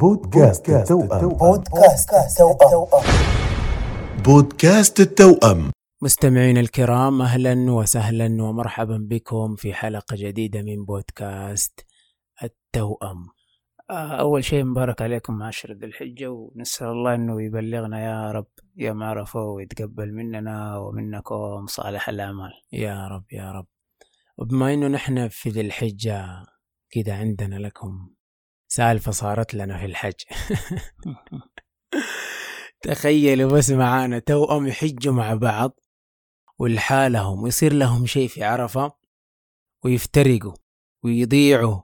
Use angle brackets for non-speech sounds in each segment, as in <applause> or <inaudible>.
بودكاست التوأم بودكاست توأم بودكاست التوأم مستمعينا الكرام أهلا وسهلا ومرحبا بكم في حلقة جديدة من بودكاست التوأم. آه، أول شيء مبارك عليكم عشر ذي الحجة ونسأل الله إنه يبلغنا يا رب يا معرفه ويتقبل مننا ومنكم صالح الأعمال يا رب يا رب. وبما إنه نحن في ذي الحجة كده عندنا لكم سالفة صارت لنا في الحج. تخيلوا بس معانا توأم يحجوا مع بعض ولحالهم ويصير لهم شيء في عرفة ويفترقوا ويضيعوا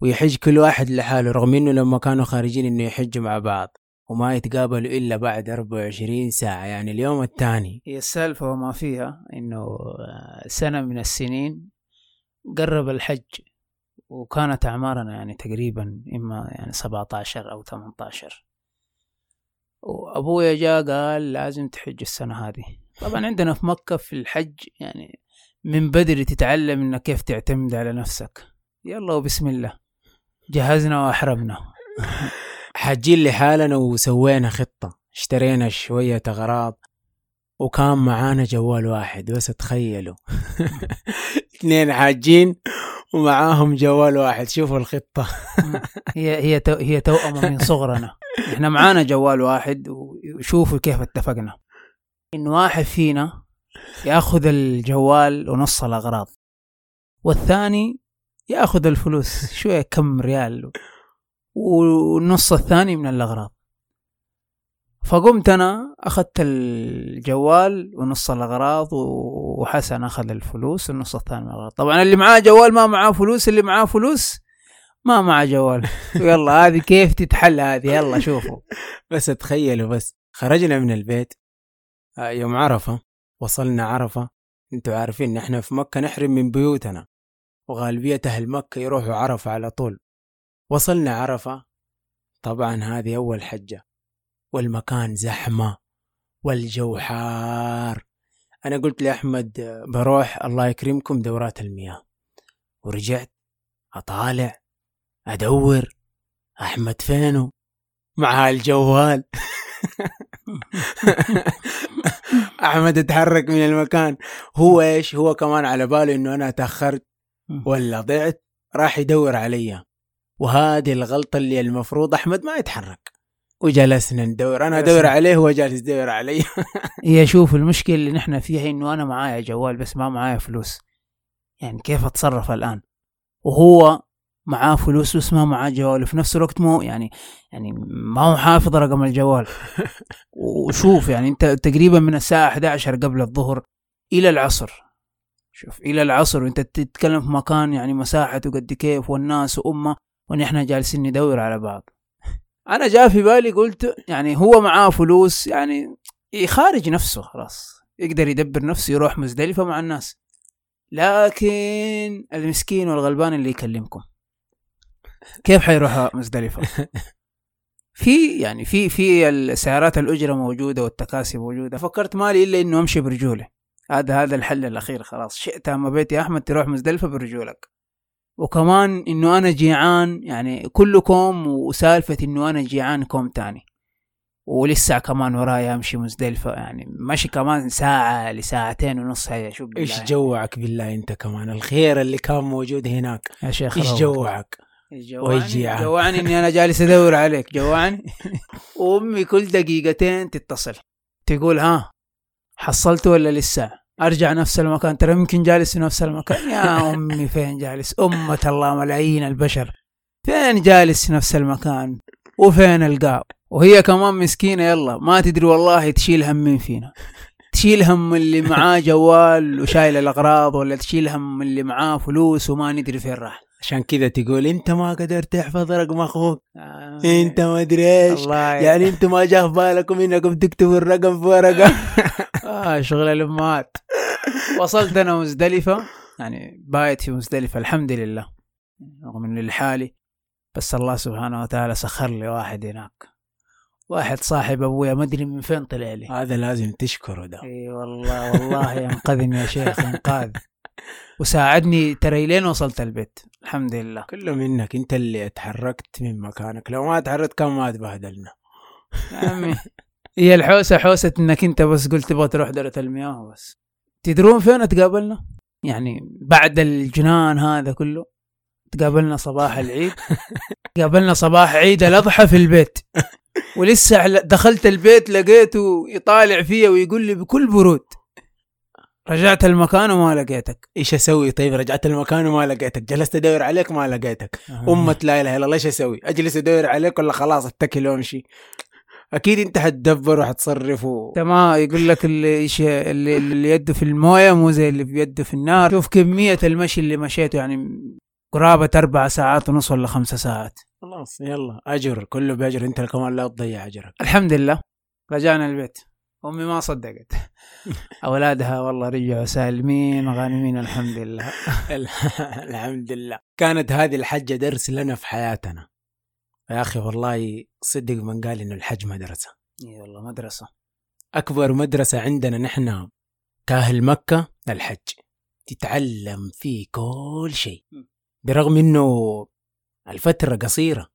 ويحج كل واحد لحاله رغم إنه لما كانوا خارجين إنه يحجوا مع بعض وما يتقابلوا إلا بعد 24 ساعة. يعني اليوم الثاني. هي السالفة وما فيها إنه سنة من السنين قرب الحج. وكانت أعمارنا يعني تقريبا إما يعني 17 أو 18 وأبويا جاء قال لازم تحج السنة هذه. طبعا عندنا في مكة في الحج يعني من بدري تتعلم إنك كيف تعتمد على نفسك. يلا وبسم الله. جهزنا وأحرمنا <laughs> حاجين لحالنا وسوينا خطة. اشترينا شوية أغراض. وكان معانا جوال واحد بس تخيلوا. <laughs> اثنين حاجين. ومعاهم جوال واحد. شوفوا الخطة. <laughs> هي هي تو هي توأمة من <laughs> صغرنا. إحنا معانا جوال واحد وشوفوا كيف اتفقنا. إن واحد فينا يأخذ الجوال ونص الأغراض والثاني يأخذ الفلوس شوية كم ريال والنص الثاني من الأغراض. فقمت أنا أخذت الجوال ونص الأغراض وحسن أخذ الفلوس والنص الثاني من الأغراض. طبعا اللي معاه جوال ما معاه فلوس اللي معاه فلوس ما معاه جوال. <laughs> يلا هذه كيف تتحل هذه؟ يلا شوفوا. <laughs> بس تخيلوا بس خرجنا من البيت آه، يوم عرفة وصلنا عرفة. أنتوا عارفين نحن في مكة نحرم من بيوتنا وغالبية أهل مكة يروحوا عرفة على طول. وصلنا عرفة طبعا هذه أول حجة. والمكان زحمة والجو حار. أنا قلت لأحمد بروح الله يكرمكم دورات المياه. ورجعت أطالع أدور أحمد فينه مع الجوال <laughs> أحمد اتحرك من المكان. هو إيش؟ هو كمان على باله إنه أنا تأخرت ولا ضعت راح يدور علي. وهذه الغلطة اللي المفروض أحمد ما يتحرك. وجلسنا ندور. أنا أدور عليه هو جالس يدور علي. <laughs> هي شوف المشكلة اللي نحن فيها إنه أنا معايا جوال بس ما معايا فلوس. يعني كيف أتصرف الآن؟ وهو معاه فلوس بس ما معاه جوال وفي نفس الوقت مو يعني يعني ما هو حافظ رقم الجوال. وشوف يعني أنت تقريبا من الساعة 11 قبل الظهر إلى العصر. شوف إلى العصر وأنت تتكلم في مكان يعني مساحته قد كيف والناس وأمه ونحن جالسين ندور على بعض. أنا جاء في بالي قلت يعني هو معاه فلوس يعني يخارج نفسه خلاص يقدر يدبر نفسه يروح مزدلفة مع الناس. لكن المسكين والغلبان اللي يكلمكم كيف حيروح مزدلفة؟ <laughs> في يعني في في السيارات الأجرة موجودة والتكاسي موجودة. فكرت مالي إلا إنه أمشي برجولي هذا هذا الحل الأخير خلاص. شئت أما بيت يا أحمد تروح مزدلفة برجولك. وكمان إنه أنا جيعان يعني كلكم وسالفة إنه أنا جيعان كوم تاني. ولسه كمان ورايا أمشي مزدلفة يعني مشي كمان ساعة لساعتين ونص هيا شو بالله إيش جوعك بالله أنت كمان؟ الخير اللي كان موجود هناك. يا شيخ إيش. جوعك؟ جوعني. جوعني إني أنا جالس أدور عليك. جوعني وامي <laughs> كل دقيقتين تتصل. تقول ها حصلت ولا لسه؟ أرجع نفس المكان. ترى يمكن جالس في نفس المكان. يا أمي فين جالس؟ أمة الله ملايين البشر. فين جالس في نفس المكان؟ وفين القاه وهي كمان مسكينة يلا. ما تدري والله تشيل هم مين فينا. تشيل هم اللي معاه جوال وشايل الأغراض ولا تشيل هم اللي معاه فلوس وما ندري فين راح. عشان كذا تقول أنت ما قدرت تحفظ رقم أخوك. آه، أنت ما أدري إيش. يعني أنتم ما جاء في بالكم إنكم تكتبوا الرقم في ورقة. <laughs> آه شغل الأمهات. وصلت أنا مزدلفه يعني بايت في مزدلفة الحمد لله. رغم إني لحالي بس الله سبحانه وتعالى سخر لي واحد هناك. واحد صاحب أبويا ما أدري من فين طلع لي. هذا لازم تشكره ده. إي والله والله ينقذني يا شيخ انقاذ وساعدني ترى لين وصلت البيت. الحمد لله. كله منك أنت اللي اتحركت من مكانك. لو ما اتحركت كان ما تبهدلنا. يا عمي هي الحوسة حوسة إنك أنت بس قلت تبغى تروح دورة المياه بس تدرون فين تقابلنا؟ يعني بعد الجنان هذا كله تقابلنا صباح العيد. <laughs> قابلنا صباح عيد الأضحى في البيت. ولسه دخلت البيت لقيته يطالع فيا ويقول لي بكل برود. رجعت المكان وما لقيتك. إيش أسوي؟ طيب رجعت المكان وما لقيتك. جلست أدور عليك ما لقيتك. أمة لا إله إلا الله إيش أسوي؟ أجلس أدور عليك ولا خلاص أتكل وأمشي؟ أكيد أنت حتدبر وحتصرف و... تمام يقول لك اللي اللي, اللي يده في الموية مو زي اللي بيده في النار. شوف كمية المشي اللي مشيته يعني قرابة أربع ساعات ونص ولا خمسة ساعات. خلاص يلا أجر كله بأجر. أنت كمان لا تضيع أجرك. الحمد لله رجعنا البيت. أمي ما صدقت. <laughs> أولادها والله رجعوا سالمين غانمين الحمد لله <laughs> الحمد لله كانت هذه الحجة درس لنا في حياتنا. يا أخي والله صدق من قال إنه الحج مدرسة. إي والله مدرسة. أكبر مدرسة عندنا نحن كأهل مكة الحج. تتعلم فيه كل شيء. برغم إنه الفترة قصيرة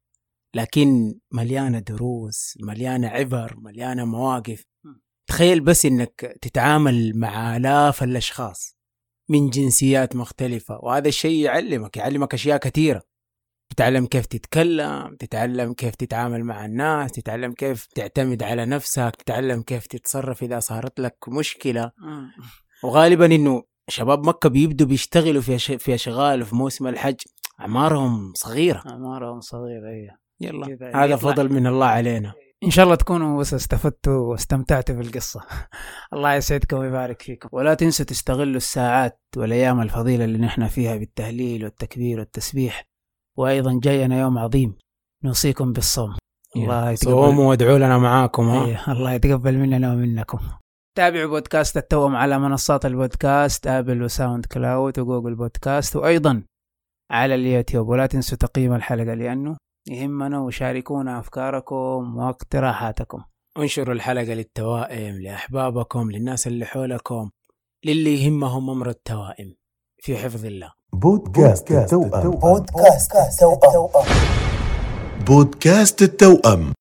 لكن مليانة دروس مليانة عبر مليانة مواقف. تخيل بس إنك تتعامل مع آلاف الأشخاص من جنسيات مختلفة وهذا الشيء يعلمك يعلمك أشياء كثيرة. تتعلم كيف تتكلم تتعلم كيف تتعامل مع الناس تتعلم كيف تعتمد على نفسك تتعلم كيف تتصرف إذا صارت لك مشكلة. وغالبا إنه شباب مكة بيبدوا بيشتغلوا في في أشغال في موسم الحج أعمارهم صغيرة. أعمارهم صغيرة هي يلا كذا هذا. فضل من الله علينا. إن شاء الله تكونوا بس استفدتوا واستمتعتوا بالقصة. <laughs> الله يسعدكم ويبارك فيكم. ولا تنسوا تستغلوا الساعات والأيام الفضيلة اللي نحن فيها بالتهليل والتكبير والتسبيح. وأيضا جاينا يوم عظيم. نوصيكم بالصوم. الله يتقبل. صوموا وادعوا لنا معاكم ها؟ إيه، الله يتقبل مننا ومنكم. تابعوا بودكاست التوأم على منصات البودكاست Apple و SoundCloud و Google Podcasts وأيضا على اليوتيوب. ولا تنسوا تقييم الحلقة لأنه يهمنا وشاركونا أفكاركم واقتراحاتكم. انشروا الحلقة للتوائم لأحبابكم للناس اللي حولكم للي يهمهم أمر التوائم في حفظ الله. بودكاست التوأم. بودكاست توأم بودكاست التوأم.